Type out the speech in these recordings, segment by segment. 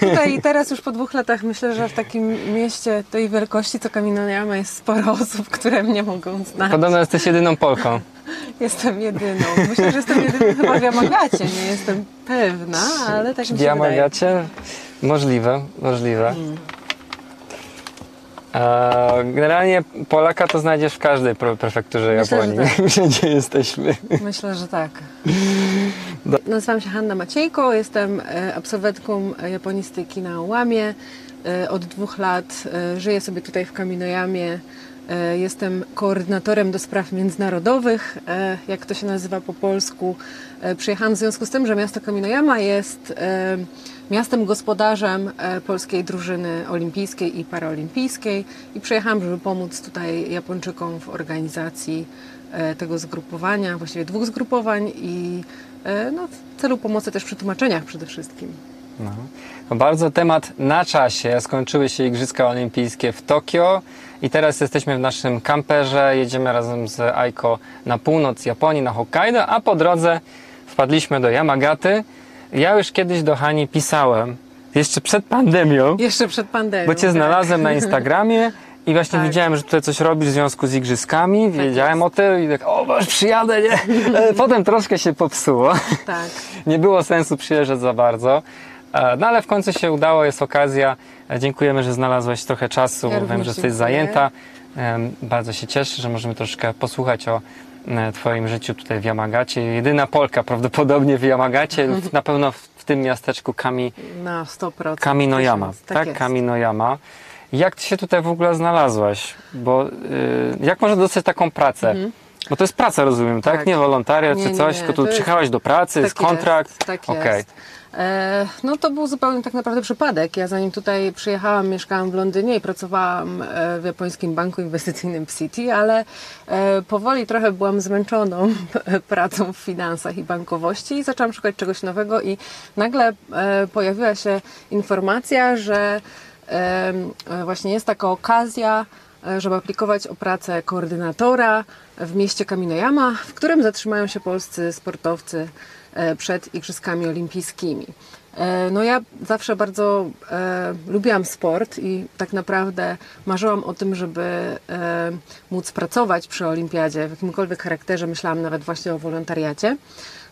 Tutaj i teraz już po dwóch latach myślę, że w takim mieście tej wielkości co Kaminojama jest sporo osób, które mnie mogą znać. Podobno jesteś jedyną Polką. Jestem jedyną. Myślę, że jestem jedyną chyba w Yamagacie. Nie jestem pewna, ale tak mi się wydaje. Yamagacie? Możliwe, możliwe. E, Generalnie Polaka to znajdziesz w każdej pre- prefekturze Myślę, Japonii, tak. wszędzie jesteśmy. Myślę, że tak. Nazywam się Hanna Maciejko, jestem e, absolwentką e, japonistyki na Łamie. E, Od dwóch lat żyję sobie tutaj w Kaminojamie. Jestem koordynatorem do spraw międzynarodowych, jak to się nazywa po polsku. Przyjechałam w związku z tym, że miasto Kaminojama jest miastem gospodarzem e, polskiej drużyny olimpijskiej i paraolimpijskiej i przyjechałam, żeby pomóc tutaj Japończykom w organizacji e, tego zgrupowania, właściwie dwóch zgrupowań i e, no, w celu pomocy też przy tłumaczeniach przede wszystkim. No. Bardzo temat na czasie. Skończyły się Igrzyska Olimpijskie w Tokio i teraz jesteśmy w naszym kamperze. Jedziemy razem z Aiko na północ Japonii, na Hokkaido, a po drodze wpadliśmy do Yamagaty. Ja już kiedyś do Hani pisałem, jeszcze przed pandemią, Jeszcze przed pandemią. bo Cię tak. znalazłem na Instagramie i właśnie Tak. widziałem, że tutaj coś robisz w związku z Igrzyskami. Wiedziałem o tym i tak, o, masz przyjadę, nie? E, Potem troszkę się popsuło. Tak. Nie było sensu przyjeżdżać za bardzo. E, No ale w końcu się udało, jest okazja. E, Dziękujemy, że znalazłeś trochę czasu. Ja Wiem, że jesteś dziękuję. zajęta. Bardzo się cieszę, że możemy troszkę posłuchać o Twoim życiu tutaj w Yamagacie. Jedyna Polka prawdopodobnie w Yamagacie, w- na pewno w, tym miasteczku Kami, Na 100%. Kaminoyama. Tysiąc. Tak, jest. Kaminoyama. Jak Ty się tutaj w ogóle znalazłaś? Bo y, jak można dostać taką pracę? Bo to jest praca, rozumiem, tak? Mhm. Tak. Nie wolontariat czy nie, coś, nie, tylko tu jest- przyjechałaś do pracy, jest Tak kontrakt. Jest, tak jest. E, no to był zupełnie tak naprawdę przypadek. Ja zanim tutaj przyjechałam, mieszkałam w Londynie i pracowałam e, w japońskim banku inwestycyjnym w City, ale e, powoli trochę byłam zmęczoną pracą w finansach i bankowości i zaczęłam szukać czegoś nowego i nagle e, pojawiła się informacja, że e, e, właśnie jest taka okazja, e, żeby aplikować o pracę koordynatora w mieście Kaminoyama, w którym zatrzymają się polscy sportowcy e, przed Igrzyskami Olimpijskimi. E, No ja zawsze bardzo e, lubiłam sport i tak naprawdę marzyłam o tym, żeby e, móc pracować przy olimpiadzie w jakimkolwiek charakterze. Myślałam nawet właśnie o wolontariacie.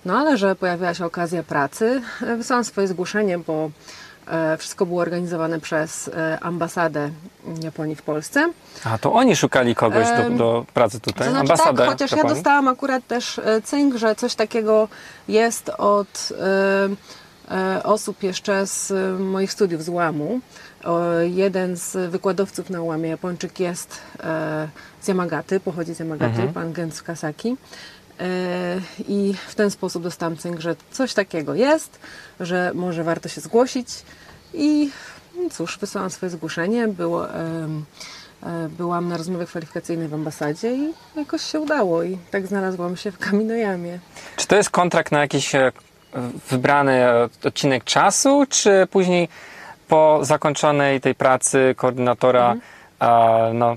No ale że pojawiła się okazja pracy, e, wysłałam swoje zgłoszenie, bo e, wszystko było organizowane przez e, ambasadę Japonii w Polsce. A to oni szukali kogoś do, do pracy tutaj, To znaczy ambasadę tak, chociaż ja Japonii? dostałam akurat też e, cynk, że coś takiego jest od e, e, osób jeszcze z e, moich studiów z Łamu. Jeden z wykładowców na Łamie, Japończyk, jest e, z Yamagaty, pochodzi z Yamagaty, Mhm. pan Gens Kasaki. E, I w ten sposób dostałam cynk, że coś takiego jest, że może warto się zgłosić. I no cóż, wysłałam swoje zgłoszenie. Było, e, byłam na rozmowie kwalifikacyjnej w ambasadzie i jakoś się udało. I tak znalazłam się w Kaminojamie. Czy to jest kontrakt na jakiś e, wybrany odcinek czasu, czy później po zakończonej tej pracy koordynatora Mhm. a, no,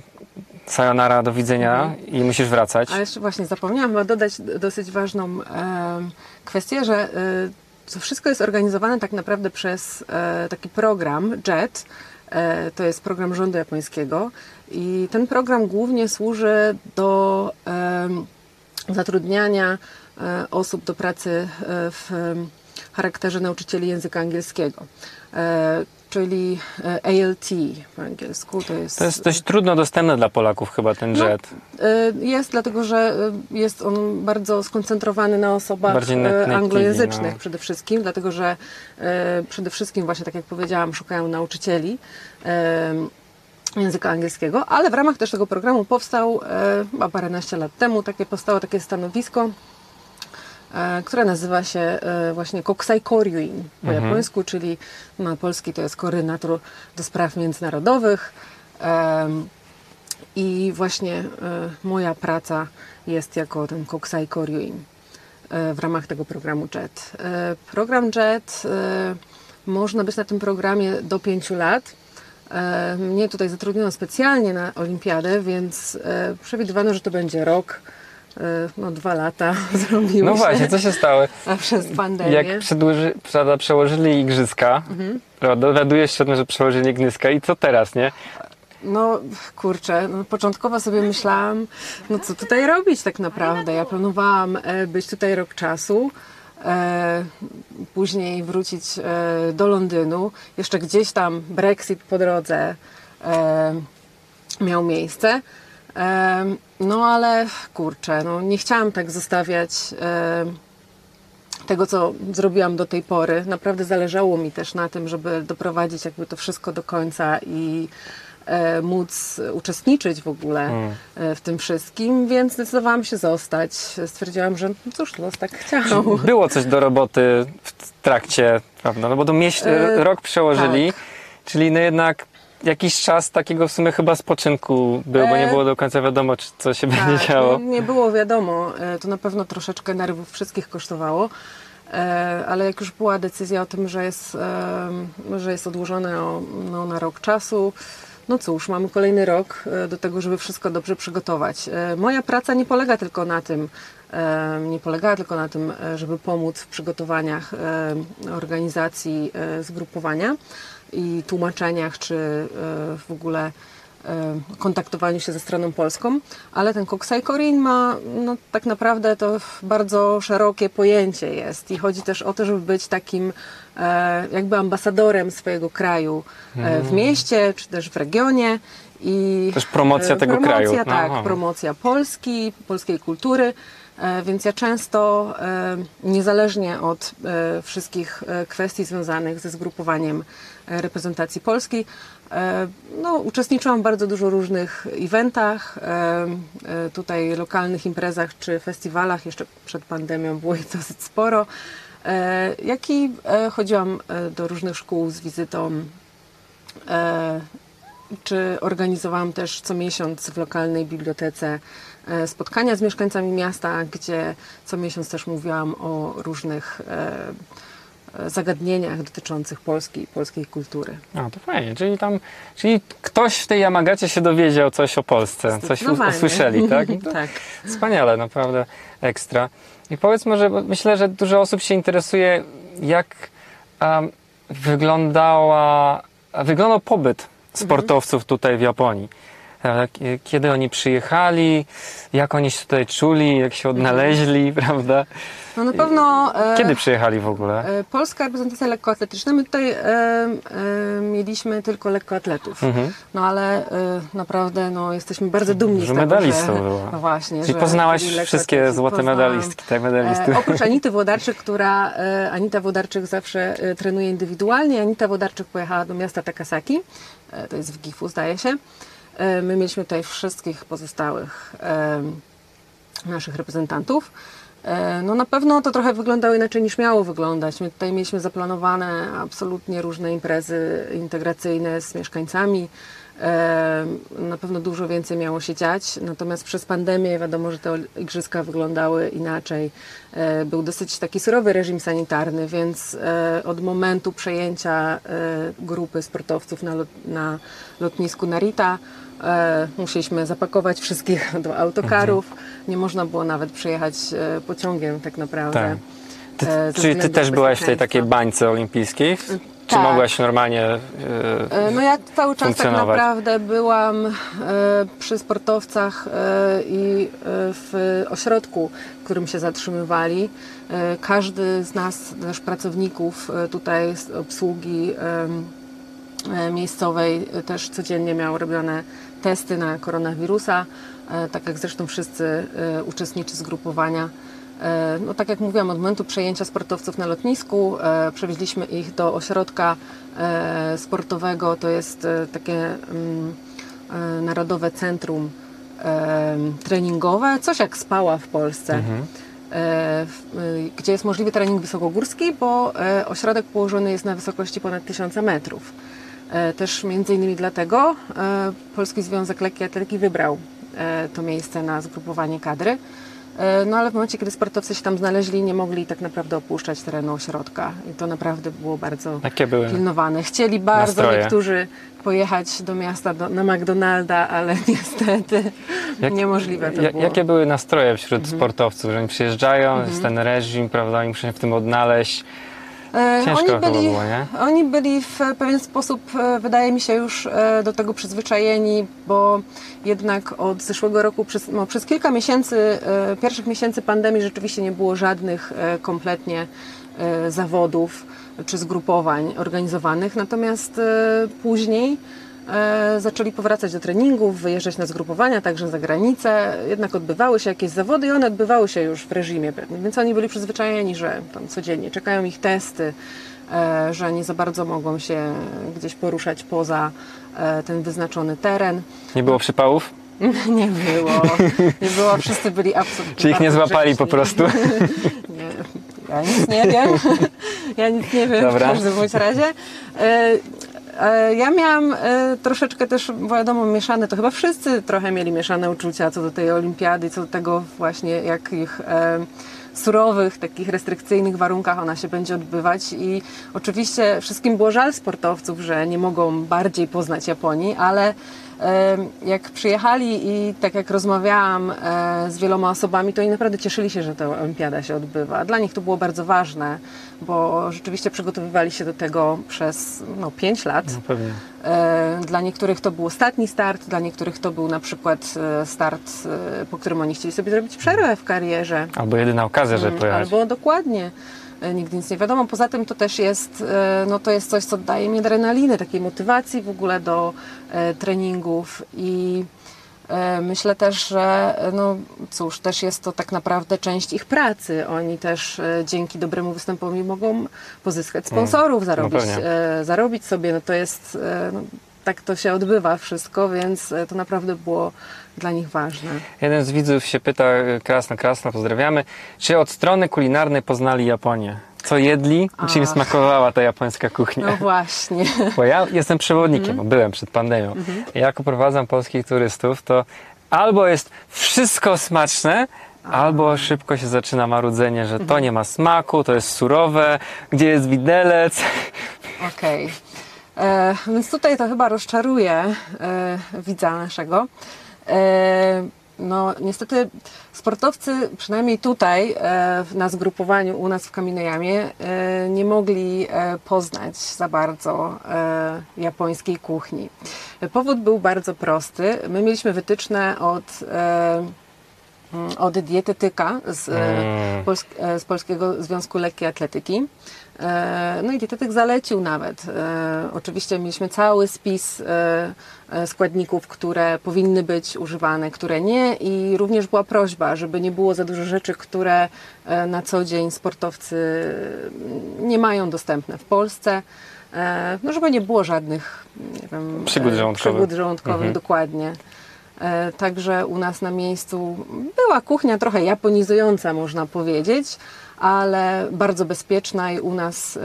sayonara, do widzenia i musisz wracać? A jeszcze właśnie zapomniałam dodać dosyć ważną em, kwestię, że e, to wszystko jest organizowane tak naprawdę przez e, taki program JET. E, to jest program rządu japońskiego i ten program głównie służy do zatrudniania e, osób do pracy e, w charakterze nauczycieli języka angielskiego. E, Czyli e, ALT po angielsku to jest. To jest dość trudno dostępne dla Polaków chyba ten No, jet. Y, Jest, dlatego że y, jest on bardzo skoncentrowany na osobach native, anglojęzycznych no. przede wszystkim, dlatego że przede wszystkim właśnie tak jak powiedziałam, szukają nauczycieli języka angielskiego, ale w ramach też tego programu powstał chyba paręnaście lat temu takie powstało takie stanowisko, e, które nazywa się e, właśnie Kokusai Koryuin po Mhm. japońsku, czyli na polski to jest koordynator do spraw międzynarodowych. I właśnie e, moja praca jest jako ten Kokusai Koryuin w ramach tego programu JET. Program JET, można być na tym programie do pięciu lat. Mnie tutaj zatrudniono specjalnie na olimpiadę, więc przewidywano, że to będzie rok no, dwa lata zrobiły No właśnie, co się stało? a przez pandemię. Jak przedłuży, prawda, przełożyli igrzyska, Mhm. prawda, dowiadujesz się tym, że przełożyli igniska i co teraz, nie? No kurczę, no, początkowo sobie myślałam, no co tutaj robić tak naprawdę. Ja planowałam e, być tutaj rok czasu, e, później wrócić e, do Londynu. Jeszcze gdzieś tam Brexit po drodze e, miał miejsce. No ale kurczę, no, nie chciałam tak zostawiać tego, co zrobiłam do tej pory. Naprawdę zależało mi też na tym, żeby doprowadzić jakby to wszystko do końca i e, móc uczestniczyć w ogóle e, w tym wszystkim, więc zdecydowałam się zostać. Stwierdziłam, że no cóż, los tak chciał. Było coś do roboty w trakcie, prawda, no bo to mieś, E, rok przełożyli, tak. czyli no jednak jakiś czas takiego w sumie chyba spoczynku był, bo nie E, było do końca wiadomo, czy co się będzie Tak, działo. Nie, nie było wiadomo, e, to na pewno troszeczkę nerwów wszystkich kosztowało, e, ale jak już była decyzja o tym, że jest, e, że jest odłożone o, no, na rok czasu, no cóż, mamy kolejny rok e, do tego, żeby wszystko dobrze przygotować. E, Moja praca nie polega tylko na tym, e, nie polegała tylko na tym, e, żeby pomóc w przygotowaniach e, organizacji e, zgrupowania i tłumaczeniach, czy e, w ogóle e, kontaktowaniu się ze stroną polską, ale ten Koksaj Korin ma no, tak naprawdę to bardzo szerokie pojęcie jest i chodzi też o to, żeby być takim e, jakby ambasadorem swojego kraju w mieście, czy też w regionie. I Też promocja tego promocja, kraju. Tak, aha. promocja Polski, polskiej kultury. E, Więc ja często, e, niezależnie od e, wszystkich kwestii związanych ze zgrupowaniem reprezentacji Polski, no, uczestniczyłam w bardzo dużo różnych eventach, tutaj lokalnych imprezach czy festiwalach. Jeszcze przed pandemią było ich dosyć sporo. Jak i chodziłam do różnych szkół z wizytą czy organizowałam też co miesiąc w lokalnej bibliotece spotkania z mieszkańcami miasta, gdzie co miesiąc też mówiłam o różnych e, e, zagadnieniach dotyczących Polski i polskiej kultury. A, to fajnie, czyli tam, czyli ktoś w tej Yamagacie się dowiedział coś o Polsce, coś usłyszeli, tak? No tak. Wspaniale, naprawdę ekstra. I powiedz może, myślę, że dużo osób się interesuje, jak um, wyglądała, wyglądał pobyt sportowców tutaj w Japonii. Kiedy oni przyjechali, jak oni się tutaj czuli, jak się odnaleźli, prawda? No na pewno e, Kiedy przyjechali w ogóle? e, polska reprezentacja lekkoatletyczna, my tutaj e, e, mieliśmy tylko lekkoatletów, Mhm. no ale e, naprawdę no, jesteśmy bardzo dumni Dużo z tego, medalistów że, było. No właśnie, Czyli że poznałaś wszystkie złote Poznałam. medalistki, tak? Medalistów. E, oprócz Anity Włodarczyk, która Anita Włodarczyk zawsze trenuje indywidualnie. Anita Włodarczyk pojechała do miasta Takasaki, to jest w Gifu zdaje się. E, my mieliśmy tutaj wszystkich pozostałych e, naszych reprezentantów. E, No na pewno to trochę wyglądało inaczej niż miało wyglądać. My tutaj mieliśmy zaplanowane absolutnie różne imprezy integracyjne z mieszkańcami. Na pewno dużo więcej miało się dziać, natomiast przez pandemię wiadomo, że te igrzyska wyglądały inaczej. Był dosyć taki surowy reżim sanitarny, więc od momentu przejęcia grupy sportowców na, na lotnisku Narita musieliśmy zapakować wszystkich do autokarów. Nie można było nawet przejechać e, pociągiem tak naprawdę. Tak. Ty, e, czyli ty też byłaś w tej takiej bańce olimpijskiej? Czy tak. mogłaś normalnie... e, E, No ja cały czas tak naprawdę byłam e, przy sportowcach e, i e, w ośrodku, w którym się zatrzymywali. E, Każdy z nas, też pracowników e, tutaj z obsługi e, miejscowej e, też codziennie miał robione testy na koronawirusa, e, tak jak zresztą wszyscy e, uczestnicy zgrupowania. E, No, tak jak mówiłam, od momentu przejęcia sportowców na lotnisku przewieźliśmy ich do ośrodka sportowego. To jest takie mm, Narodowe Centrum Treningowe, coś jak Spała w Polsce. Y, gdzie jest możliwy trening wysokogórski, bo ośrodek położony jest na wysokości ponad 1000 metrów. E, Też między innymi dlatego e, Polski Związek Lekkiej Atletyki wybrał e, to miejsce na zgrupowanie kadry. No ale w momencie, kiedy sportowcy się tam znaleźli, nie mogli tak naprawdę opuszczać terenu ośrodka. I to naprawdę było bardzo pilnowane. Chcieli bardzo Nastroje. niektórzy pojechać do miasta, do, na McDonalda, ale niestety Jak- niemożliwe to Ja, było. jakie były nastroje wśród sportowców, że oni przyjeżdżają, jest ten reżim, prawda, oni muszą się w tym odnaleźć. E, Ciężko oni byli, było, nie? Oni byli w pewien sposób, e, wydaje mi się, już e, do tego przyzwyczajeni, bo jednak od zeszłego roku przez, no, przez kilka miesięcy, pierwszych miesięcy pandemii rzeczywiście nie było żadnych kompletnie zawodów czy zgrupowań organizowanych, natomiast później zaczęli powracać do treningów, wyjeżdżać na zgrupowania, także za granicę. Jednak odbywały się jakieś zawody i one odbywały się już w reżimie pewnym, więc oni byli przyzwyczajeni, że tam codziennie czekają ich testy, e, że nie za bardzo mogą się gdzieś poruszać poza e, ten wyznaczony teren. Nie było przypałów? Nie było, nie było, wszyscy byli absolutnie Czy ich nie złapali po grzeczni. prostu? Nie, ja nic nie wiem. Ja nic nie wiem Dobra. w każdym bądź razie. E, Ja miałam e, troszeczkę też, wiadomo, mieszane, to chyba wszyscy trochę mieli mieszane uczucia co do tej olimpiady, co do tego właśnie, jak ich e, surowych, takich restrykcyjnych warunkach ona się będzie odbywać. I oczywiście wszystkim było żal sportowców, że nie mogą bardziej poznać Japonii, ale jak przyjechali i tak jak rozmawiałam e, z wieloma osobami, to oni naprawdę cieszyli się, że ta olimpiada się odbywa. Dla nich to było bardzo ważne, bo rzeczywiście przygotowywali się do tego przez no, 5 lat. No pewnie. E, Dla niektórych to był ostatni start, dla niektórych to był na przykład e, start, po którym oni chcieli sobie zrobić przerwę w karierze. Albo jedyna okazja, żeby Mm, pojechać. Albo dokładnie. E, Nigdy nic nie wiadomo. Poza tym to też jest, e, no to jest coś, co daje mi adrenaliny, takiej motywacji w ogóle do e, treningów i myślę też, że no cóż, też jest to tak naprawdę część ich pracy. Oni też dzięki dobremu występowi mogą pozyskać sponsorów, zarobić, pewnie. e, zarobić sobie. No to jest, no, tak to się odbywa wszystko, więc to naprawdę było dla nich ważne. Jeden z widzów się pyta, krasno, krasno, pozdrawiamy, czy od strony kulinarnej poznali Japonię? Co jedli? Ach. smakowała ta japońska kuchnia? No właśnie. Bo ja jestem przewodnikiem, Mhm. bo byłem przed pandemią. I Jak oprowadzam polskich turystów, to albo jest wszystko smaczne, albo szybko się zaczyna marudzenie, że Mhm. to nie ma smaku, to jest surowe, gdzie jest widelec. Okej. E, Więc tutaj to chyba rozczaruje e, widza naszego. E, no niestety sportowcy, przynajmniej tutaj e, na zgrupowaniu u nas w Kaminojamie, e, nie mogli poznać za bardzo japońskiej kuchni. Powód był bardzo prosty. My mieliśmy wytyczne od mm, od dietetyka z, Mm. E, z Polskiego Związku Lekkiej Atletyki. E, No i dietetyk zalecił nawet. E, Oczywiście mieliśmy cały spis e, składników, które powinny być używane, które nie i również była prośba, żeby nie było za dużo rzeczy, które na co dzień sportowcy mm, nie mają dostępne w Polsce. No żeby nie było żadnych nie wiem, Przygód żołądkowych. przygód żołądkowych Mhm. dokładnie. Także u nas na miejscu była kuchnia trochę japonizująca, można powiedzieć, ale bardzo bezpieczna i u nas e,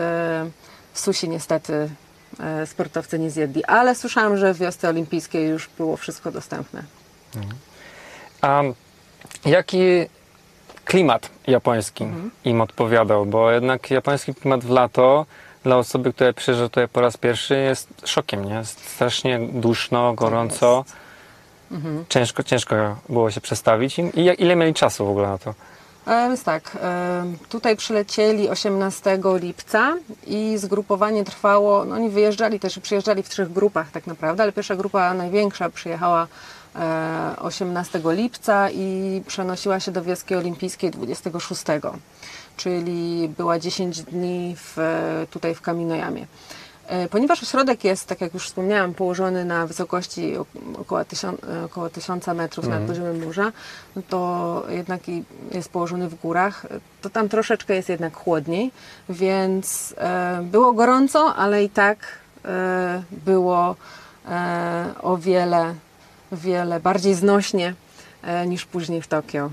w sushi niestety e, sportowcy nie zjedli. Ale słyszałam, że w wiosce olimpijskiej już było wszystko dostępne. A jaki klimat japoński Mhm. im odpowiadał? Bo jednak japoński klimat w lato dla osoby, która przyjeżdża tutaj po raz pierwszy jest szokiem, nie? Jest strasznie duszno, gorąco. Mhm. Ciężko, ciężko było się przestawić. I ile mieli czasu w ogóle na to? E, Więc tak, e, tutaj przylecieli 18 lipca i zgrupowanie trwało, no oni wyjeżdżali też, przyjeżdżali w trzech grupach tak naprawdę, ale pierwsza grupa największa przyjechała e, 18 lipca i przenosiła się do wioski olimpijskiej 26, czyli była 10 dni w, tutaj w Kaminojamie. E, Ponieważ ośrodek jest, tak jak już wspomniałam, położony na wysokości ok- około, tysiąc, około 1000 metrów nad poziomem morza, no to jednak jest położony w górach, to tam troszeczkę jest jednak chłodniej, więc e, było gorąco, ale i tak e, było o wiele, wiele bardziej znośnie niż później w Tokio.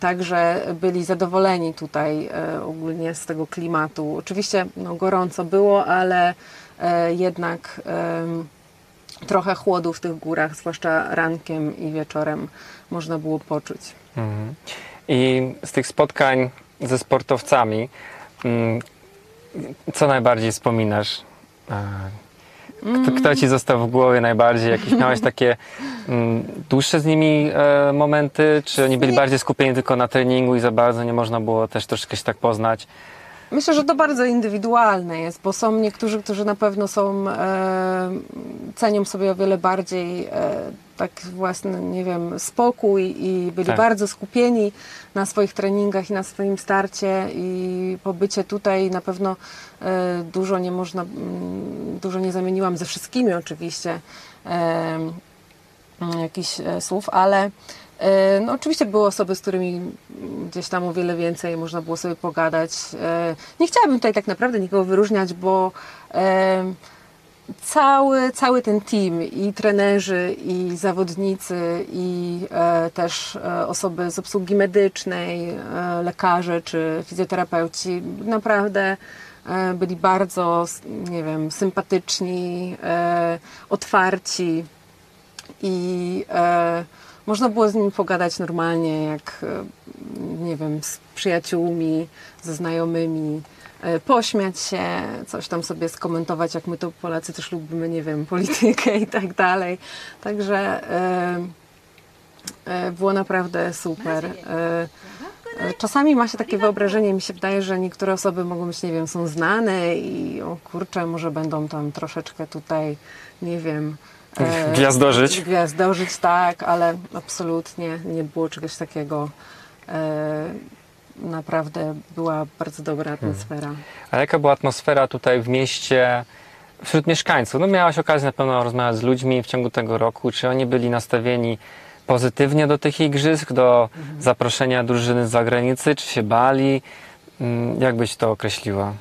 Także byli zadowoleni tutaj e, ogólnie z tego klimatu. Oczywiście no, gorąco było, ale e, jednak trochę chłodu w tych górach, zwłaszcza rankiem i wieczorem można było poczuć. Mhm. I z tych spotkań ze sportowcami, mm, co najbardziej wspominasz? Kto, kto ci został w głowie najbardziej? Jakieś miałeś takie mm, dłuższe z nimi e, momenty? Czy oni byli bardziej skupieni tylko na treningu i za bardzo nie można było też troszkę się tak poznać? Myślę, że to bardzo indywidualne jest, bo są niektórzy, którzy na pewno są, e, cenią sobie o wiele bardziej e, tak własny, nie wiem, spokój i byli Tak. bardzo skupieni na swoich treningach i na swoim starcie i pobycie tutaj na pewno e, dużo nie można, dużo nie zamieniłam ze wszystkimi oczywiście e, jakichś e, słów, ale no, oczywiście były osoby, z którymi gdzieś tam o wiele więcej można było sobie pogadać. E, Nie chciałabym tutaj tak naprawdę nikogo wyróżniać, bo e, cały, cały ten team i trenerzy, i zawodnicy, i e, też e, osoby z obsługi medycznej, e, lekarze czy fizjoterapeuci naprawdę e, byli bardzo, nie wiem, sympatyczni, e, otwarci i e, można było z nimi pogadać normalnie, jak e, nie wiem, z przyjaciółmi, ze znajomymi, e, pośmiać się, coś tam sobie skomentować, jak my to Polacy też lubimy, nie wiem, politykę i tak dalej. Także e, było naprawdę super. Czasami ma się takie wyobrażenie, mi się wydaje, że niektóre osoby mogą być, nie wiem, są znane i o kurczę, może będą tam troszeczkę tutaj, nie wiem, Gwiazdożyć. Gwiazdożyć, tak, ale absolutnie nie było czegoś takiego. E, naprawdę była bardzo dobra atmosfera. A jaka była atmosfera tutaj w mieście wśród mieszkańców? No miałaś okazję na pewno rozmawiać z ludźmi w ciągu tego roku. Czy oni byli nastawieni pozytywnie do tych igrzysk, do zaproszenia drużyny z zagranicy? Czy się bali? Mm, Jak byś to określiła?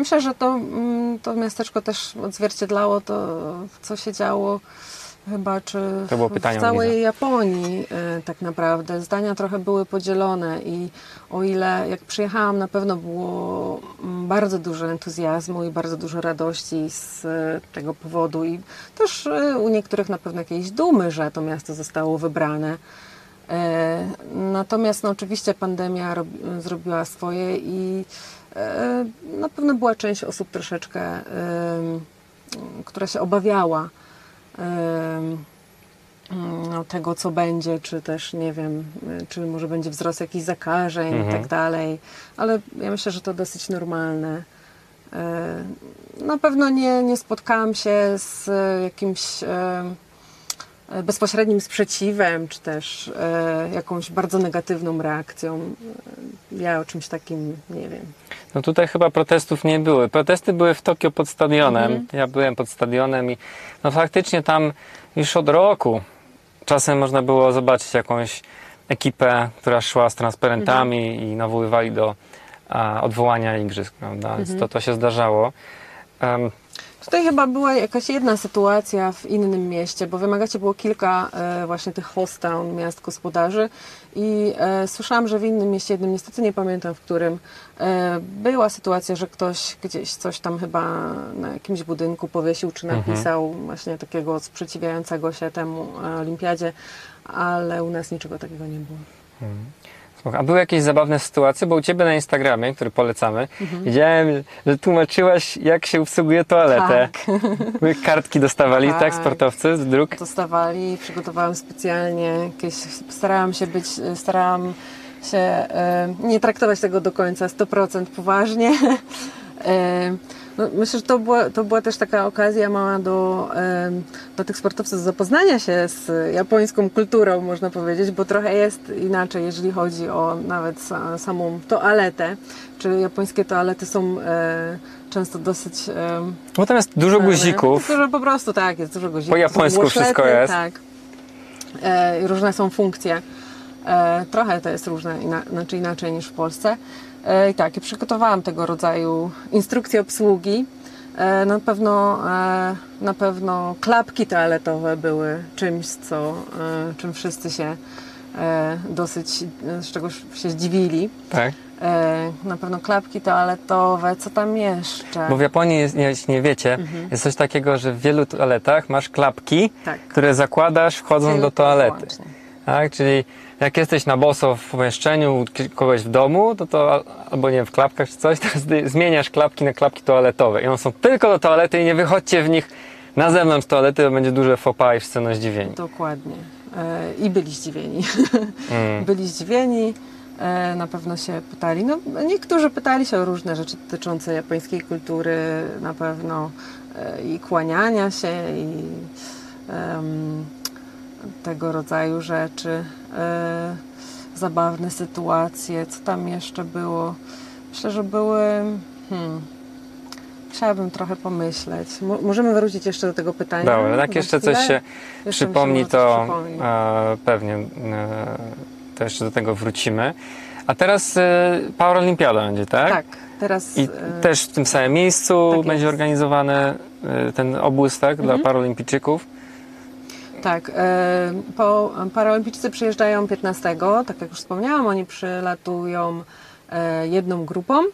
Myślę, że to, mm, to miasteczko też odzwierciedlało to, co się działo chyba, czy w- całej widza. Japonii e, tak naprawdę. Zdania trochę były podzielone i o ile jak przyjechałam na pewno było mm, bardzo dużo entuzjazmu i bardzo dużo radości z e, tego powodu i też e, u niektórych na pewno jakiejś dumy, że to miasto zostało wybrane. E, Natomiast no, oczywiście pandemia rob, zrobiła swoje i e, na pewno była część osób troszeczkę, która się obawiała no, tego, co będzie, czy też nie wiem, czy może będzie wzrost jakichś zakażeń i Mhm. tak dalej, ale ja myślę, że to dosyć normalne. E, Na pewno nie, nie spotkałam się z jakimś bezpośrednim sprzeciwem, czy też e, jakąś bardzo negatywną reakcją. E, Ja o czymś takim nie wiem. No tutaj chyba protestów nie były. Protesty były w Tokio pod stadionem. Mhm. Ja byłem pod stadionem i no faktycznie tam już od roku czasem można było zobaczyć jakąś ekipę, która szła z transparentami Mhm. i nawoływali do a, odwołania igrzysk, prawda? Więc Mhm. to, to się zdarzało. Em, Tutaj chyba była jakaś jedna sytuacja w innym mieście, bo wymagacie było kilka e, właśnie tych host town, miast gospodarzy i e, słyszałam, że w innym mieście, jednym niestety nie pamiętam w którym, e, była sytuacja, że ktoś gdzieś coś tam chyba na jakimś budynku powiesił czy napisał właśnie takiego sprzeciwiającego się temu olimpiadzie, ale u nas niczego takiego nie było. A były jakieś zabawne sytuacje, bo u Ciebie na Instagramie, który polecamy, Mhm. widziałem, że tłumaczyłaś, jak się obsługuje toaletę. Były Kartki dostawali, tak, Tak. sportowcy z dróg? dostawali, przygotowałam specjalnie jakieś, starałam się być, starałam się e, nie traktować tego do końca 100% poważnie. E, no, myślę, że to była, to była też taka okazja mała do, do tych sportowców zapoznania się z japońską kulturą, można powiedzieć, bo trochę jest inaczej, jeżeli chodzi o nawet sa, samą toaletę. Czy japońskie toalety są e, często dosyć Bo tam jest dużo guzików. Dużo po prostu tak, jest dużo guzików. Po japońsku wszystko jest. Tak. E, różne są funkcje. E, trochę to jest różne, ina, znaczy inaczej niż w Polsce. I tak, i przygotowałam tego rodzaju instrukcje obsługi. E, na pewno, e, na pewno klapki toaletowe były czymś, co, e, czym wszyscy się dosyć, z czego się zdziwili. Tak. Na pewno klapki toaletowe, co tam jeszcze? Bo w Japonii, jest, jeśli nie wiecie, Mhm. jest coś takiego, że w wielu toaletach masz klapki, Tak. które zakładasz wchodząc do toalety. wyłącznie. Tak? Czyli jak jesteś na boso w pomieszczeniu kogoś w domu, to to al- albo nie wiem, w klapkach czy coś, to zmieniasz klapki na klapki toaletowe i one są tylko do toalety i nie wychodźcie w nich na zewnątrz toalety, to będzie duże pas i wszyscy będą zdziwieni. Dokładnie. E, I byli zdziwieni. Mm. byli zdziwieni. E, Na pewno się pytali. No, niektórzy pytali się o różne rzeczy dotyczące japońskiej kultury, na pewno e, i kłaniania się, i em, tego rodzaju rzeczy. E, zabawne sytuacje. Co tam jeszcze było? Myślę, że były. Hmm, Chciałabym trochę pomyśleć. Mo- możemy wrócić jeszcze do tego pytania. Dobra, jak jeszcze coś chwilę? się Jeszcze przypomni, coś to przypomni. e, pewnie e, to jeszcze do tego wrócimy. A teraz e, Paralimpiada będzie, tak? Tak, teraz. I e, też w tym samym miejscu tak będzie jest. organizowany e, ten obóz, tak, dla Mhm. paralimpijczyków. Tak, e, po, paraolimpijczycy przyjeżdżają 15, tak jak już wspomniałam, oni przylatują e, jedną grupą.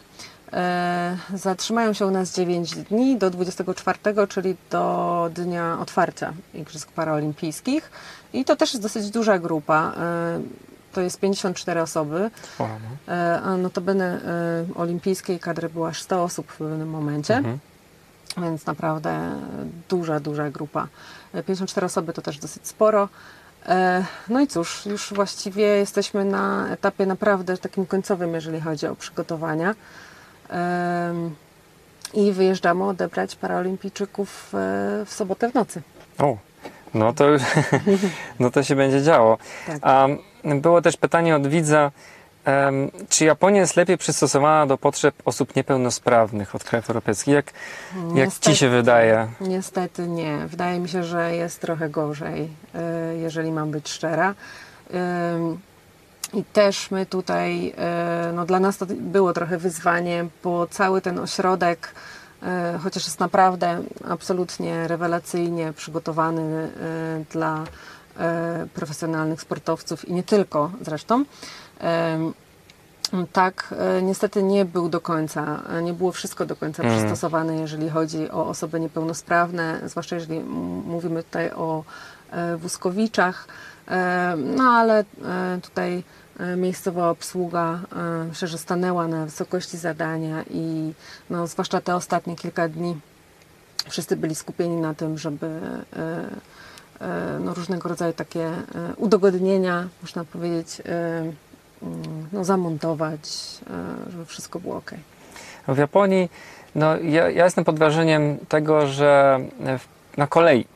E, zatrzymają się u nas 9 dni do 24, czyli do dnia otwarcia Igrzysk Paraolimpijskich. I to też jest dosyć duża grupa. To jest 54 osoby. No. A notabene olimpijskiej kadry było aż 100 osób w pewnym momencie. Mhm. Więc naprawdę duża, duża grupa. E, 54 osoby to też dosyć sporo. E, No i cóż, już właściwie jesteśmy na etapie naprawdę takim końcowym, jeżeli chodzi o przygotowania. I wyjeżdżamy odebrać paraolimpijczyków e, w sobotę w nocy. O, no to no to się będzie działo. Tak. A było też pytanie od widza, czy Japonia jest lepiej przystosowana do potrzeb osób niepełnosprawnych od krajów europejskich? Jak, jak ci się wydaje? Niestety nie. Wydaje mi się, że jest trochę gorzej, e, jeżeli mam być szczera. I też my tutaj, e, no dla nas to było trochę wyzwanie, bo cały ten ośrodek, e, chociaż jest naprawdę absolutnie rewelacyjnie przygotowany dla profesjonalnych sportowców i nie tylko zresztą, tak, e, niestety nie był do końca, e, nie było wszystko do końca Mm. przystosowane, jeżeli chodzi o osoby niepełnosprawne, zwłaszcza jeżeli mówimy tutaj o e, wózkowiczach. No ale tutaj miejscowa obsługa myślę, że stanęła na wysokości zadania i no, zwłaszcza te ostatnie kilka dni wszyscy byli skupieni na tym, żeby no, różnego rodzaju takie udogodnienia, można powiedzieć, no, zamontować, e, żeby wszystko było ok. W Japonii, no ja, ja jestem pod wrażeniem tego, że w, na kolei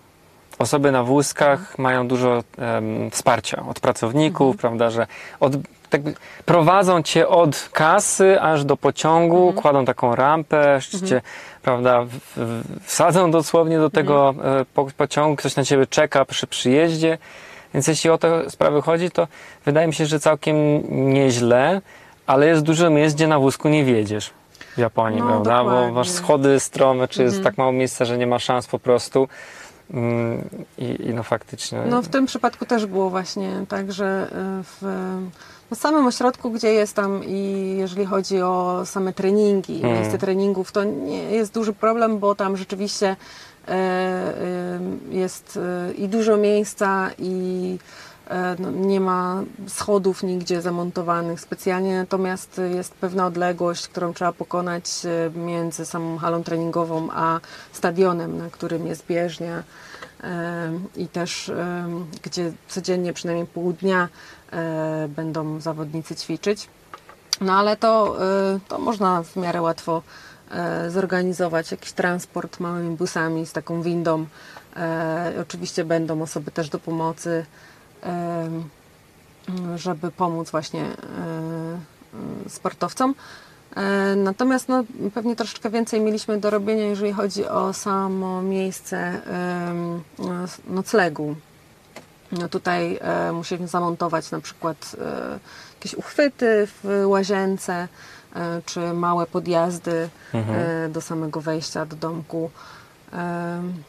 osoby na wózkach mają dużo em, wsparcia od pracowników, prawda, że od, tak, prowadzą cię od kasy aż do pociągu, kładą taką rampę, jeszcze cię, prawda, w, w, wsadzą dosłownie do tego e, po, pociągu, ktoś na ciebie czeka przy przyjeździe. Więc jeśli o te sprawy chodzi, to wydaje mi się, że całkiem nieźle, ale jest dużo miejsc, gdzie na wózku nie wiedziesz w Japonii, No, prawda? Bo dokładnie. masz schody strome, czy jest Mhm. tak mało miejsca, że nie ma szans po prostu. Mm, I, i no faktycznie. No w tym przypadku też było właśnie tak, że e, w no, samym ośrodku, gdzie jest tam i jeżeli chodzi o same treningi, Mm. miejsce treningów, to nie jest duży problem, bo tam rzeczywiście jest e, i dużo miejsca i e, no, nie ma schodów nigdzie zamontowanych specjalnie, natomiast jest pewna odległość, którą trzeba pokonać e, między samą halą treningową a stadionem, na którym jest bieżnia i też gdzie codziennie przynajmniej pół dnia e, będą zawodnicy ćwiczyć. No ale to, e, to można w miarę łatwo e, zorganizować jakiś transport małymi busami z taką windą. E, Oczywiście będą osoby też do pomocy, em, żeby pomóc właśnie e, e, sportowcom. E, Natomiast no, pewnie troszeczkę więcej mieliśmy do robienia, jeżeli chodzi o samo miejsce noclegu. No tutaj e, musieliśmy zamontować na przykład e, jakieś uchwyty w łazience, e, czy małe podjazdy Mhm. e, do samego wejścia do domku. Em,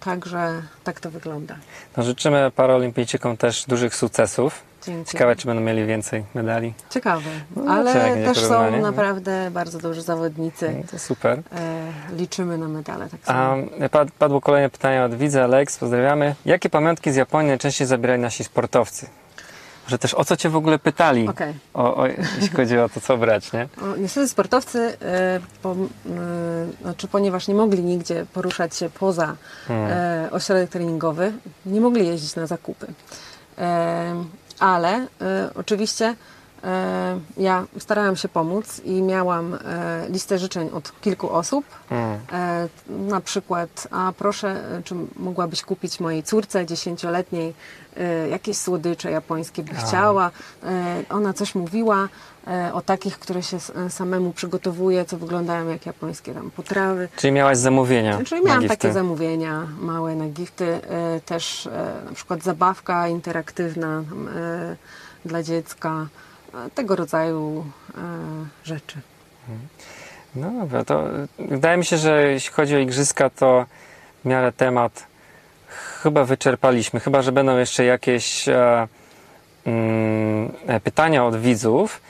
Także tak to wygląda. No, życzymy paraolimpijczykom też dużych sukcesów. Dzięki. Ciekawe, czy będą mieli więcej medali. Ciekawe. No, Ale też są naprawdę bardzo dobrzy zawodnicy. No, to super. E, liczymy na medale. Tak A pad- padło kolejne pytanie od widza, Alex, pozdrawiamy. Jakie pamiątki z Japonii najczęściej zabierali nasi sportowcy? Może też o co cię w ogóle pytali? Okej. O, o, jeśli chodzi o to, co brać, nie? Niestety sportowcy, e, po, e, znaczy ponieważ nie mogli nigdzie poruszać się poza Hmm. e, ośrodek treningowy, nie mogli jeździć na zakupy. Ale oczywiście ja starałam się pomóc i miałam e, listę życzeń od kilku osób. Mm. E, na przykład, a proszę, e, czy mogłabyś kupić mojej córce dziesięcioletniej e, jakieś słodycze japońskie by chciała. E, ona coś mówiła e, o takich, które się samemu przygotowuje, co wyglądają jak japońskie tam potrawy. Czyli miałaś zamówienia Czyli miałam takie zamówienia małe na gifty, e, też e, na przykład zabawka interaktywna e, dla dziecka, e, tego rodzaju e, rzeczy. No dobra, to wydaje mi się, że jeśli chodzi o igrzyska, to w miarę temat chyba wyczerpaliśmy. Chyba, że będą jeszcze jakieś e, mm, e, pytania od widzów.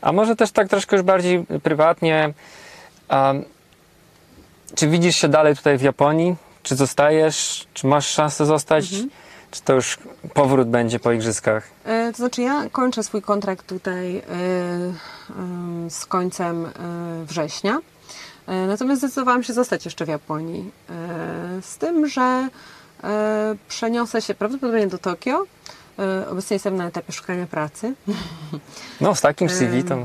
A może też tak troszkę już bardziej prywatnie. Czy widzisz się dalej tutaj w Japonii? Czy zostajesz? Czy masz szansę zostać? Mhm. Czy to już powrót będzie po igrzyskach? E, To znaczy ja kończę swój kontrakt tutaj e, em, z końcem e, września. E, Natomiast zdecydowałam się zostać jeszcze w Japonii. E, Z tym, że e, przeniosę się prawdopodobnie do Tokio. E, Obecnie jestem na etapie szukania pracy. No, z takim CV to...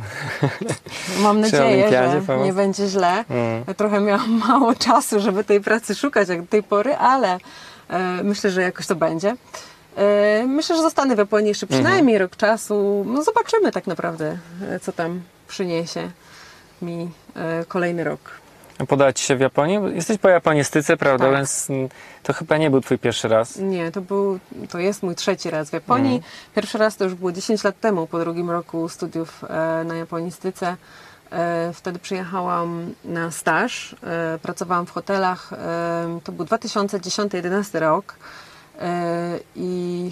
Mam nadzieję, że pomoc? nie będzie źle. Mm. Trochę miałam mało czasu, żeby tej pracy szukać jak do tej pory, ale e, myślę, że jakoś to będzie. E, myślę, że zostanę w Japonii jeszcze przynajmniej rok czasu. No zobaczymy tak naprawdę, e, co tam przyniesie mi e, kolejny rok. Podać ci się w Japonii? Jesteś po japonistyce, prawda? Tak. Więc mm, to chyba nie był twój pierwszy raz. Nie, to był, to jest mój trzeci raz w Japonii. Mhm. Pierwszy raz to już było 10 lat temu, po drugim roku studiów e, na japonistyce. E, wtedy przyjechałam na staż, e, pracowałam w hotelach. E, to był 2010-2011 rok. I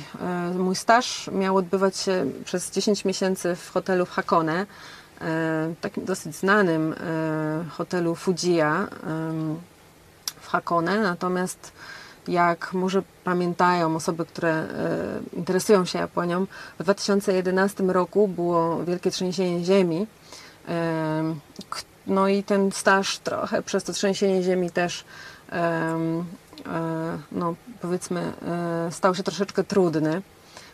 mój staż miał odbywać się przez 10 miesięcy w hotelu w Hakone, takim dosyć znanym hotelu Fujiya w Hakone. Natomiast jak może pamiętają osoby, które interesują się Japonią, w 2011 roku było wielkie trzęsienie ziemi. No i ten staż trochę przez to trzęsienie ziemi też e, no, powiedzmy e, stał się troszeczkę trudny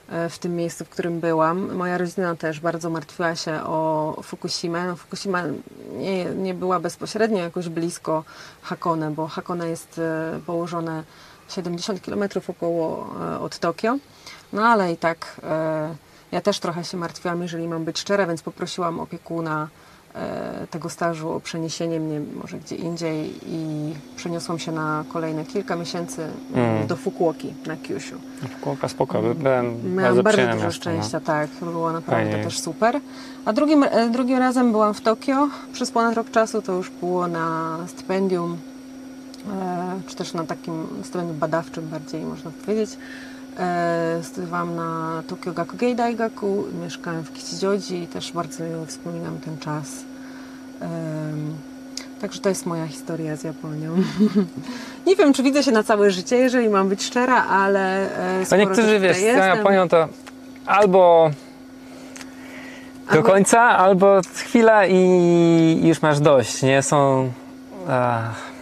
e, w tym miejscu, w którym byłam. Moja rodzina też bardzo martwiła się o Fukushimę. No, Fukushima nie, nie była bezpośrednio jakoś blisko Hakone, bo Hakone jest położone 70 km około od Tokio. No ale i tak ja też trochę się martwiłam, jeżeli mam być szczera, więc poprosiłam opiekuna tego stażu o przeniesienie mnie może gdzie indziej i przeniosłam się na kolejne kilka miesięcy Mm. do Fukuoki na Kyushu. Spoko, spoko. Byłem Miałam bardzo bardzo dużo no. szczęścia, tak. Było naprawdę Fajnie. też super. A drugim, e, drugim razem byłam w Tokio przez ponad rok czasu. To już było na stypendium, e, czy też na takim stypendium badawczym bardziej można powiedzieć. E, studiowałam na Tokyo Gakugei Daigaku, mieszkałem w Kichijoji i też bardzo miło wspominam ten czas. Także to jest moja historia z Japonią. Nie wiem, czy widzę się na całe życie, jeżeli mam być szczera, ale e, No skoro niektórzy, wiesz, tutaj z jestem- Japonią to albo do Albo- końca, albo chwila i już masz dość, nie? Są... Ach,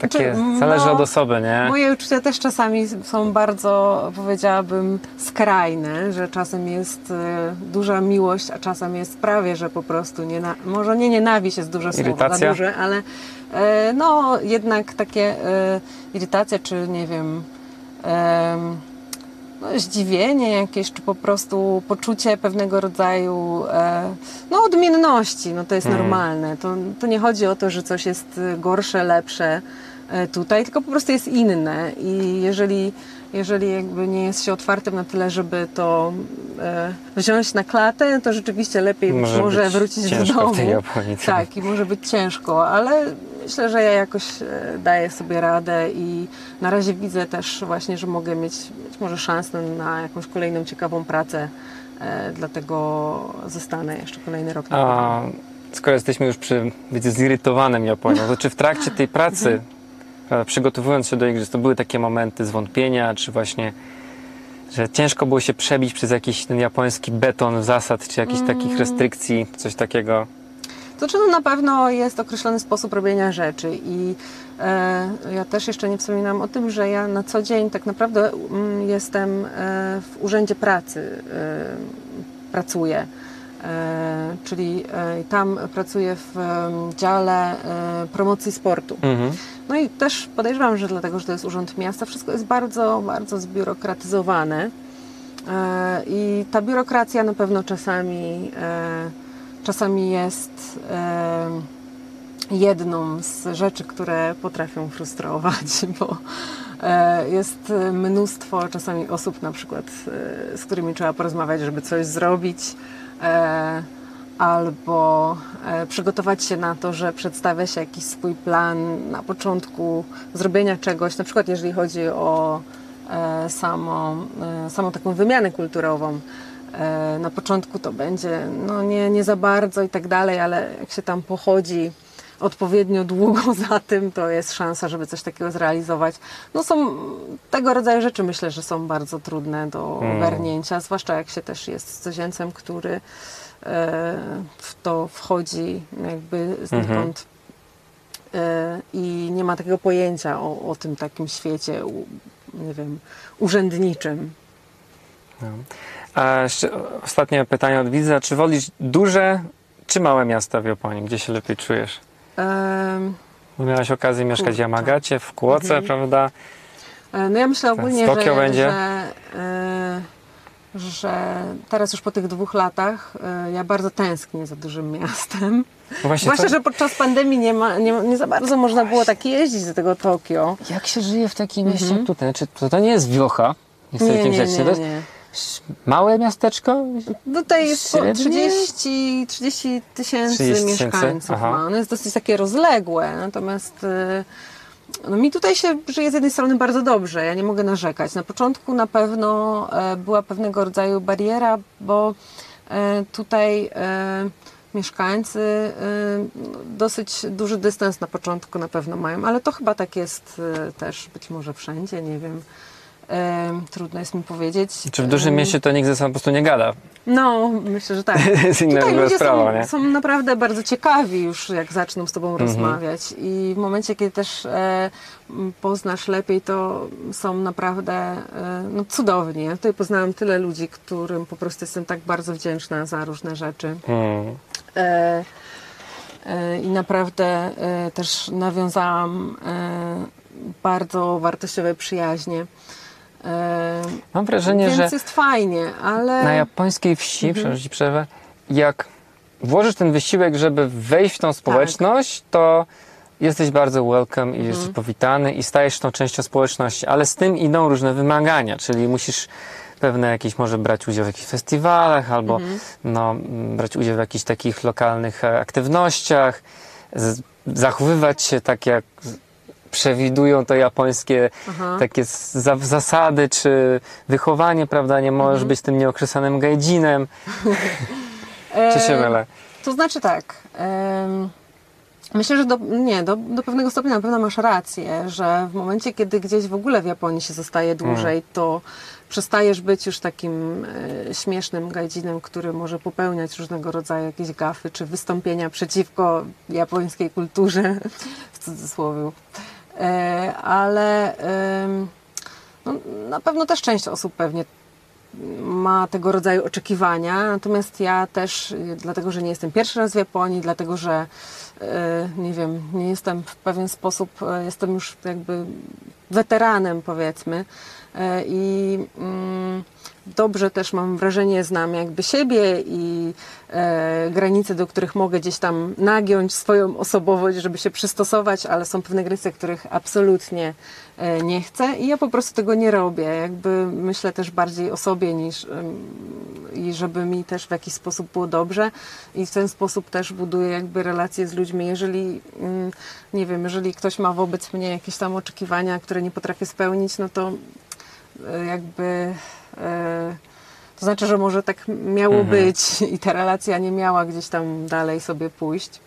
takie, Znaczy, zależy no, od osoby, nie? Moje uczucia też czasami są bardzo, powiedziałabym, skrajne, że czasem jest e, duża miłość, a czasem jest prawie, że po prostu, niena- może nie nienawiść jest duże słowo, za Irytacja? duże, ale e, no jednak takie e, irytacja, czy nie wiem, em, no, zdziwienie jakieś, czy po prostu poczucie pewnego rodzaju e, no, odmienności. No, to jest Mm. normalne. To, to nie chodzi o to, że coś jest e, gorsze, lepsze e, tutaj, tylko po prostu jest inne. I jeżeli, jeżeli jakby nie jest się otwartym na tyle, żeby to e, wziąć na klatę, to rzeczywiście lepiej Może może, być wrócić do domu. w tej Japonii. Tak, i może być ciężko, ale myślę, że ja jakoś e, daję sobie radę i na razie widzę też właśnie, że mogę mieć być może szansę na jakąś kolejną ciekawą pracę, e, dlatego zostanę jeszcze kolejny rok. na. A skoro jesteśmy już przy wiecie, zirytowanym Japonią, to czy w trakcie tej pracy, e, przygotowując się do igrzysk, to były takie momenty zwątpienia, czy właśnie Że ciężko było się przebić przez jakiś ten japoński beton zasad, czy jakichś Mm. takich restrykcji, coś takiego. To czy no na pewno jest określony sposób robienia rzeczy i e, ja też jeszcze nie wspominam o tym, że ja na co dzień tak naprawdę mm, jestem e, w urzędzie pracy, e, pracuję. E, czyli e, tam pracuję w dziale e, promocji sportu. Mhm. No i też podejrzewam, że dlatego, że to jest urząd miasta, wszystko jest bardzo, bardzo zbiurokratyzowane. I ta biurokracja na pewno czasami, czasami jest jedną z rzeczy, które potrafią frustrować, bo jest mnóstwo czasami osób na przykład, z którymi trzeba porozmawiać, żeby coś zrobić. E, albo e, przygotować się na to, że przedstawia się jakiś swój plan na początku zrobienia czegoś, na przykład jeżeli chodzi o e, samą, samą taką wymianę kulturową. Na początku to będzie no nie, nie za bardzo i tak dalej, ale jak się tam pochodzi odpowiednio długo za tym, to jest szansa, żeby coś takiego zrealizować. No są tego rodzaju rzeczy, myślę, że są bardzo trudne do Mm. ogarnięcia, zwłaszcza jak się też jest cudzoziemcem, który e, w to wchodzi jakby znikąd e, i nie ma takiego pojęcia o, o tym takim świecie, nie wiem, urzędniczym. A jeszcze ostatnie pytanie od widza. Czy wolisz duże czy małe miasta w Japonii? Gdzie się lepiej czujesz? Bo Miałaś okazję mieszkać w. Yamagacie, w Kłoce, Mhm. prawda? E, No ja myślę ogólnie, Tokio że, będzie? Że, e, że teraz już po tych dwóch latach e, ja bardzo tęsknię za dużym miastem. No Właśnie, Zwłaszcza, co- że podczas pandemii nie, ma, nie, nie za bardzo można było tak jeździć do tego Tokio. Jak się żyje w takim mieście Mhm. jak tutaj? Znaczy, to, to nie jest wiocha. Nie, wielkim nie, mieście. nie, To jest nie. Małe miasteczko? Tutaj jest po Średnie? 30, 30 tysięcy 30 tysięcy? mieszkańców. Aha. Ono jest dosyć takie rozległe, natomiast e, no, mi tutaj się żyje z jednej strony bardzo dobrze, ja nie mogę narzekać. Na początku na pewno e, była pewnego rodzaju bariera, bo e, tutaj e, mieszkańcy no, dosyć duży dystans na początku na pewno mają, ale to chyba tak jest też być może wszędzie, nie wiem. E, trudno jest mi powiedzieć. Czy w dużym mieście to nikt ze sobą po prostu nie gada? no, myślę, że tak. To jest inna Tutaj ludzie sprawa, są, nie? są naprawdę bardzo ciekawi już, jak zaczną z Tobą Mhm. rozmawiać. I w momencie, kiedy też e, poznasz lepiej, to są naprawdę e, no, cudowni. Ja tutaj poznałam tyle ludzi, którym po prostu jestem tak bardzo wdzięczna za różne rzeczy. Hmm. E, e, I naprawdę e, też nawiązałam e, bardzo wartościowe przyjaźnie. Mam wrażenie, więc że jest fajnie, ale... na japońskiej wsi, Mhm. przepraszam, przerwę, jak włożysz ten wysiłek, żeby wejść w tą społeczność, to jesteś bardzo welcome i Mhm. jesteś powitany i stajesz się tą częścią społeczności, ale z tym idą różne wymagania, czyli musisz pewne jakieś, może brać udział w jakichś festiwalach albo Mhm. no, brać udział w jakichś takich lokalnych e, aktywnościach, zachowywać się tak jak przewidują to japońskie Aha. takie za, zasady czy wychowanie, prawda? Nie możesz Mhm. być tym nieokrzesanym gajdzinem. Czy się E, mylę? To znaczy tak. em, Myślę, że do, nie, do, do pewnego stopnia na pewno masz rację, że w momencie, kiedy gdzieś w ogóle w Japonii się zostaje dłużej, Mm. to przestajesz być już takim e, śmiesznym gajdzinem, który może popełniać różnego rodzaju jakieś gafy czy wystąpienia przeciwko japońskiej kulturze, w cudzysłowie. E, ale no, na pewno też część osób pewnie ma tego rodzaju oczekiwania, natomiast ja też, y, dlatego że nie jestem pierwszy raz w Japonii, dlatego że y, nie wiem, nie jestem w pewien sposób, y, jestem już jakby weteranem powiedzmy i mm, dobrze też mam wrażenie, znam jakby siebie i e, granice, do których mogę gdzieś tam nagiąć swoją osobowość, żeby się przystosować, ale są pewne granice, których absolutnie e, nie chcę i ja po prostu tego nie robię. Jakby myślę też bardziej o sobie niż i żeby mi też w jakiś sposób było dobrze i w ten sposób też buduję jakby relacje z ludźmi. Jeżeli, mm, nie wiem, jeżeli ktoś ma wobec mnie jakieś tam oczekiwania, które nie potrafię spełnić, no to e, jakby e, to znaczy, że może tak miało Mhm. być i ta relacja nie miała gdzieś tam dalej sobie pójść.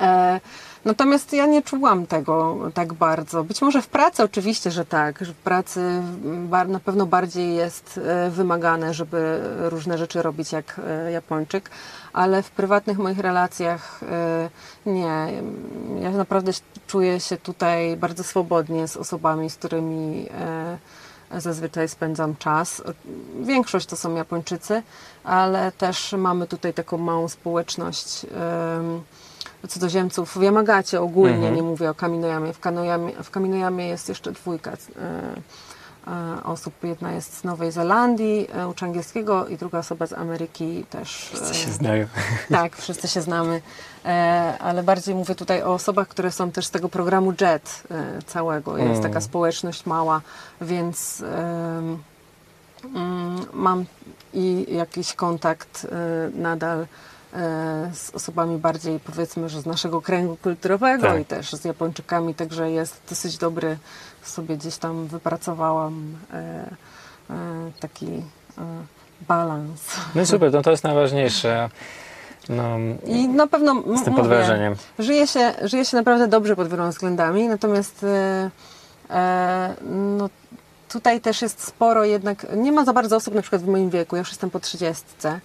E, Natomiast ja nie czułam tego tak bardzo. Być może w pracy oczywiście, że tak, że w pracy na pewno bardziej jest e, wymagane, żeby różne rzeczy robić jak e, Japończyk, ale w prywatnych moich relacjach e, nie. Ja naprawdę czuję się tutaj bardzo swobodnie z osobami, z którymi e, zazwyczaj spędzam czas. Większość to są Japończycy, ale też mamy tutaj taką małą społeczność em, cudzoziemców w Yamagacie ogólnie, Mhm. nie mówię o Kaminojamie. W, Kanojamie. w Kaminojamie jest jeszcze dwójka e, osób. Jedna jest z Nowej Zelandii, e, uczy angielskiego i druga osoba z Ameryki też. Wszyscy e, się znają. tak, wszyscy się znamy, e, ale bardziej mówię tutaj o osobach, które są też z tego programu JET e, całego. Jest Mm. taka społeczność mała, więc mm, mam i jakiś kontakt e, nadal e, z osobami bardziej powiedzmy, że z naszego kręgu kulturowego Tak. i też z Japończykami, także jest dosyć dobry, sobie gdzieś tam wypracowałam e, e, taki e, balans. No super, no to jest najważniejsze. No, I na pewno z tym mówię, podwrażeniem. Żyje się, żyje się naprawdę dobrze pod wieloma względami, natomiast no, tutaj też jest sporo jednak, nie ma za bardzo osób na przykład w moim wieku, ja już jestem po trzydziestce.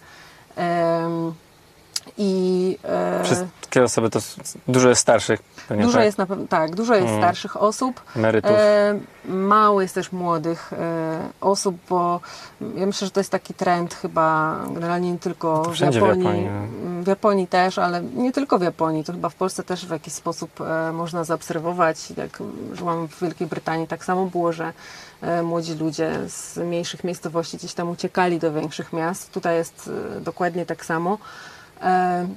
I e, Wszystkie osoby to dużo jest starszych. Pewnie dużo tak? jest na pewno, tak, dużo jest Mm. starszych osób. emerytów. E, mało jest też młodych e, osób, bo ja myślę, że to jest taki trend chyba generalnie nie tylko w wszędzie w Japonii. Japonii, no. W Japonii też, ale nie tylko w Japonii. To chyba w Polsce też w jakiś sposób e, można zaobserwować. Jak żyłam w Wielkiej Brytanii, tak samo było, że e, młodzi ludzie z mniejszych miejscowości gdzieś tam uciekali do większych miast. Tutaj jest e, dokładnie tak samo. E,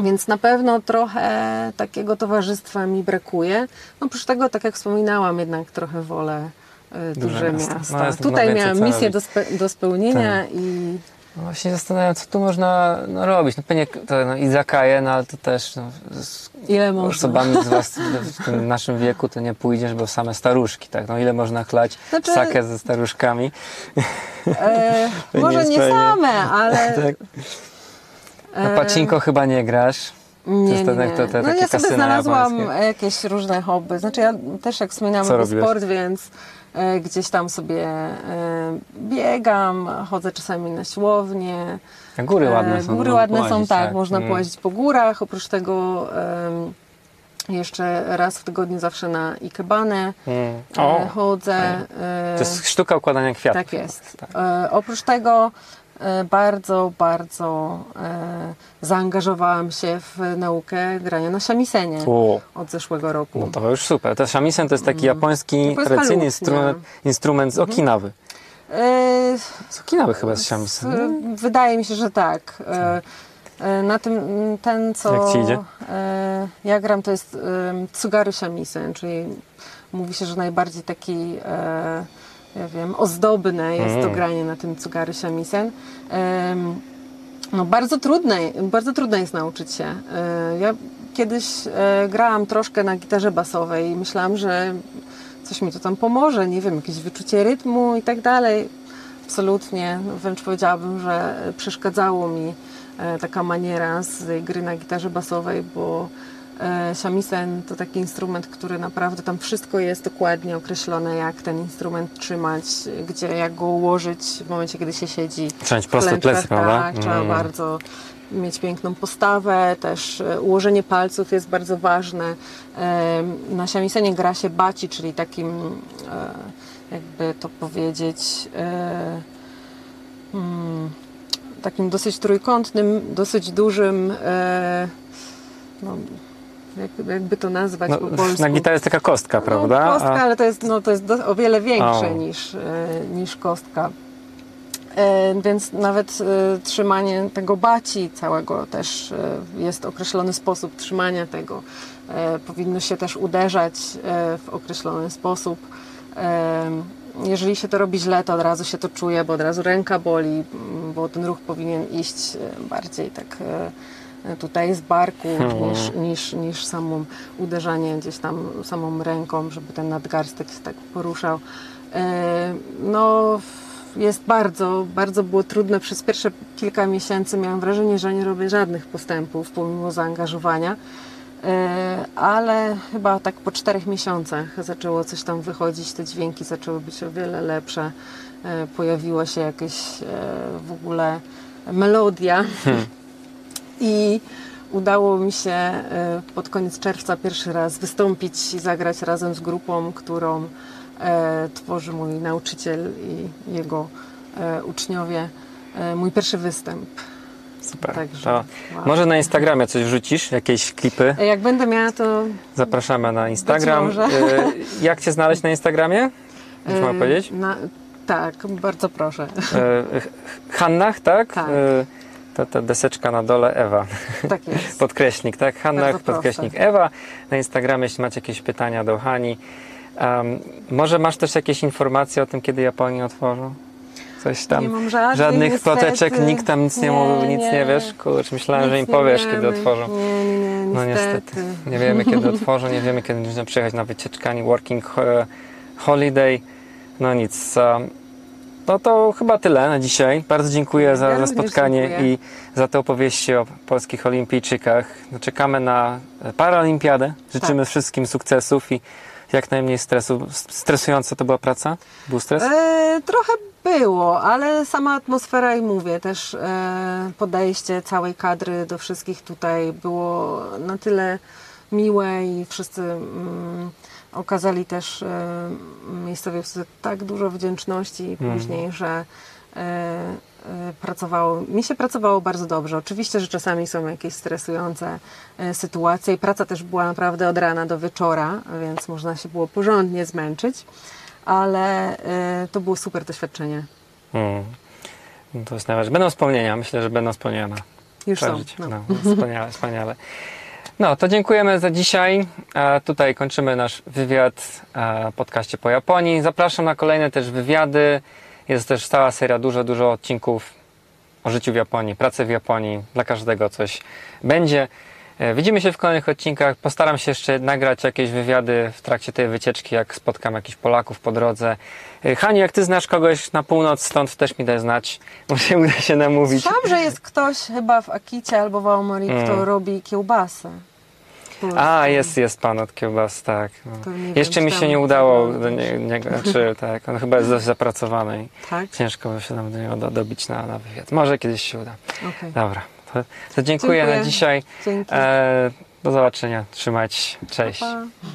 więc na pewno trochę takiego towarzystwa mi brakuje. No oprócz tego, tak jak wspominałam, jednak trochę wolę y, Duże duże miasta. miasta. No, Tutaj miałam misję do, spe- do spełnienia i No właśnie zastanawiam, co tu można no, robić. No pewnie to no, izakaje, no ale to też no, z ile można. osobami z was w tym naszym wieku to nie pójdziesz, bo same staruszki, tak? No ile można chlać Znaczy- sakę ze staruszkami? E, nie może nie fajnie. same, ale... tak? Na e, pacinko chyba nie grasz. Nie, nie, nie. to no ja sobie znalazłam japońskie. jakieś różne hobby. Znaczy ja też jak wspominałam robiłeś? sport, więc e, gdzieś tam sobie e, biegam, chodzę czasami na siłownię. A góry ładne E, są. Góry no, ładne są, połazić, tak, można Mm. po górach. Oprócz tego jeszcze raz w tygodniu zawsze na Ikebanę Mm. e, O, chodzę. e, to jest sztuka układania kwiatów. tak jest. Tak. E, oprócz tego e, bardzo, bardzo e, zaangażowałam się w naukę grania na szamisenie O, od zeszłego roku. no to już super. To shamisen to jest taki japoński Japońska tradycyjny instrument, instrument z Okinawy. E, Z Okinawy chyba jest shamisen. Wydaje mi się, że tak. E, e, Na tym ten, co Jak ci idzie? e, ja gram, to jest e, Tsugaru Shamisen, czyli mówi się, że najbardziej taki e, ja wiem, ozdobne jest Mm. to granie na tym Tsugaru Shamisen. No bardzo trudne, bardzo trudne jest nauczyć się. E, Ja kiedyś e, grałam troszkę na gitarze basowej i myślałam, że coś mi to tam pomoże, nie wiem, jakieś wyczucie rytmu i tak dalej. Absolutnie, no wręcz powiedziałabym, że przeszkadzało mi e, taka maniera z gry na gitarze basowej, bo shamisen to taki instrument, który naprawdę tam wszystko jest dokładnie określone, jak ten instrument trzymać, gdzie, jak go ułożyć w momencie, kiedy się siedzi Trzeba klęczkach, plecy, prawda? Tak, trzeba Mm. bardzo mieć piękną postawę, też e, ułożenie palców jest bardzo ważne. Em, Na samisenie gra się baci, czyli takim, e, jakby to powiedzieć, e, mm, takim dosyć trójkątnym, dosyć dużym, e, no, jak, jakby to nazwać No, po polsku. na gitarze jest taka kostka, prawda? No, kostka, A- ale to jest, no, to jest do, o wiele większe O. niż, e, niż kostka. E, więc nawet e, trzymanie tego baci całego też e, jest określony sposób trzymania tego. E, powinno się też uderzać e, w określony sposób. Jeżeli się to robi źle, to od razu się to czuje, bo od razu ręka boli, bo ten ruch powinien iść bardziej tak tutaj z barku Hmm. niż, niż, niż samą uderzanie gdzieś tam samą ręką, żeby ten nadgarstek się tak poruszał. E, No, jest bardzo, bardzo było trudne. Przez pierwsze kilka miesięcy miałam wrażenie, że nie robię żadnych postępów pomimo zaangażowania. E, ale chyba tak po czterech miesiącach zaczęło coś tam wychodzić, te dźwięki zaczęły być o wiele lepsze. E, pojawiła się jakaś e, w ogóle melodia i udało mi się e, pod koniec czerwca pierwszy raz wystąpić i zagrać razem z grupą, którą e, tworzy mój nauczyciel i jego e, uczniowie. Mój pierwszy występ. Super. Także, wow. może na Instagramie coś wrzucisz, jakieś klipy? Jak będę miała, to Zapraszamy na Instagram. Jak cię znaleźć na Instagramie? Czy mam powiedzieć? Na, tak, bardzo proszę. Ch- Hannach, tak? Tak. To ta deseczka na dole Ewa. Tak jest. Podkreśnik, tak? Bardzo podkreśnik. Ewa. Na Instagramie, jeśli macie jakieś pytania do Hani. Um, może masz też jakieś informacje o tym, kiedy Japonię otworzą? Coś tam? nie mam żadnych, Żadnych ploteczek, nikt tam nic nie, mówił, nic nie, wiesz? Kurczę, myślałem, że im Nic nie powiesz, wiemy. kiedy otworzą. Nie, nie, nie, No niestety. Nie wiemy kiedy otworzą, nie wiemy kiedy będziemy przyjechać na wycieczkę, ani working ho- holiday. No nic. um, No to chyba tyle na dzisiaj. Bardzo dziękuję za, Ja za spotkanie dziękuję. i za te opowieści o polskich olimpijczykach. No, Czekamy na paralimpiadę. Życzymy Tak. wszystkim sukcesów i jak najmniej stresu. Stresująca to była praca? Był stres? E, trochę było, ale sama atmosfera i mówię, też e, podejście całej kadry do wszystkich tutaj było na tyle miłe i wszyscy mm, okazali też e, miejscowiowcy tak dużo wdzięczności Mhm. później, że e, e, pracowało, mi się pracowało bardzo dobrze. Oczywiście, że czasami są jakieś stresujące sytuacje i praca też była naprawdę od rana do wieczora, więc można się było porządnie zmęczyć, ale to było super doświadczenie. Mm. No to. Będą wspomnienia. Myślę, że będą wspomnienia Już są. przeżyć. No. No, wspaniale, wspaniale. No, to dziękujemy za dzisiaj. E, tutaj kończymy nasz wywiad e, podcaście po Japonii. Zapraszam na kolejne też wywiady. Jest też cała seria, dużo, dużo odcinków o życiu w Japonii, pracy w Japonii. Dla każdego coś będzie. E, Widzimy się w kolejnych odcinkach. Postaram się jeszcze nagrać jakieś wywiady w trakcie tej wycieczki, jak spotkam jakichś Polaków po drodze. E, Hani, jak ty znasz kogoś na północ, stąd też mi daj znać. Może uda się namówić. Słyszałam, że jest ktoś chyba w Akicie albo w Aomori, Mm. kto robi kiełbasę. A, jest, jest pan od kiełbas, tak. No. Nie wiem, Jeszcze czy mi się nie udało do nie, niego, czy tak, on chyba jest dość zapracowany i Tak? ciężko się nam do niego do, dobić na, na wywiad. Może kiedyś się uda. Okej. Dobra, to, to dziękuję, Dziękuję. na dzisiaj. E, do zobaczenia, się, cześć. Pa, pa.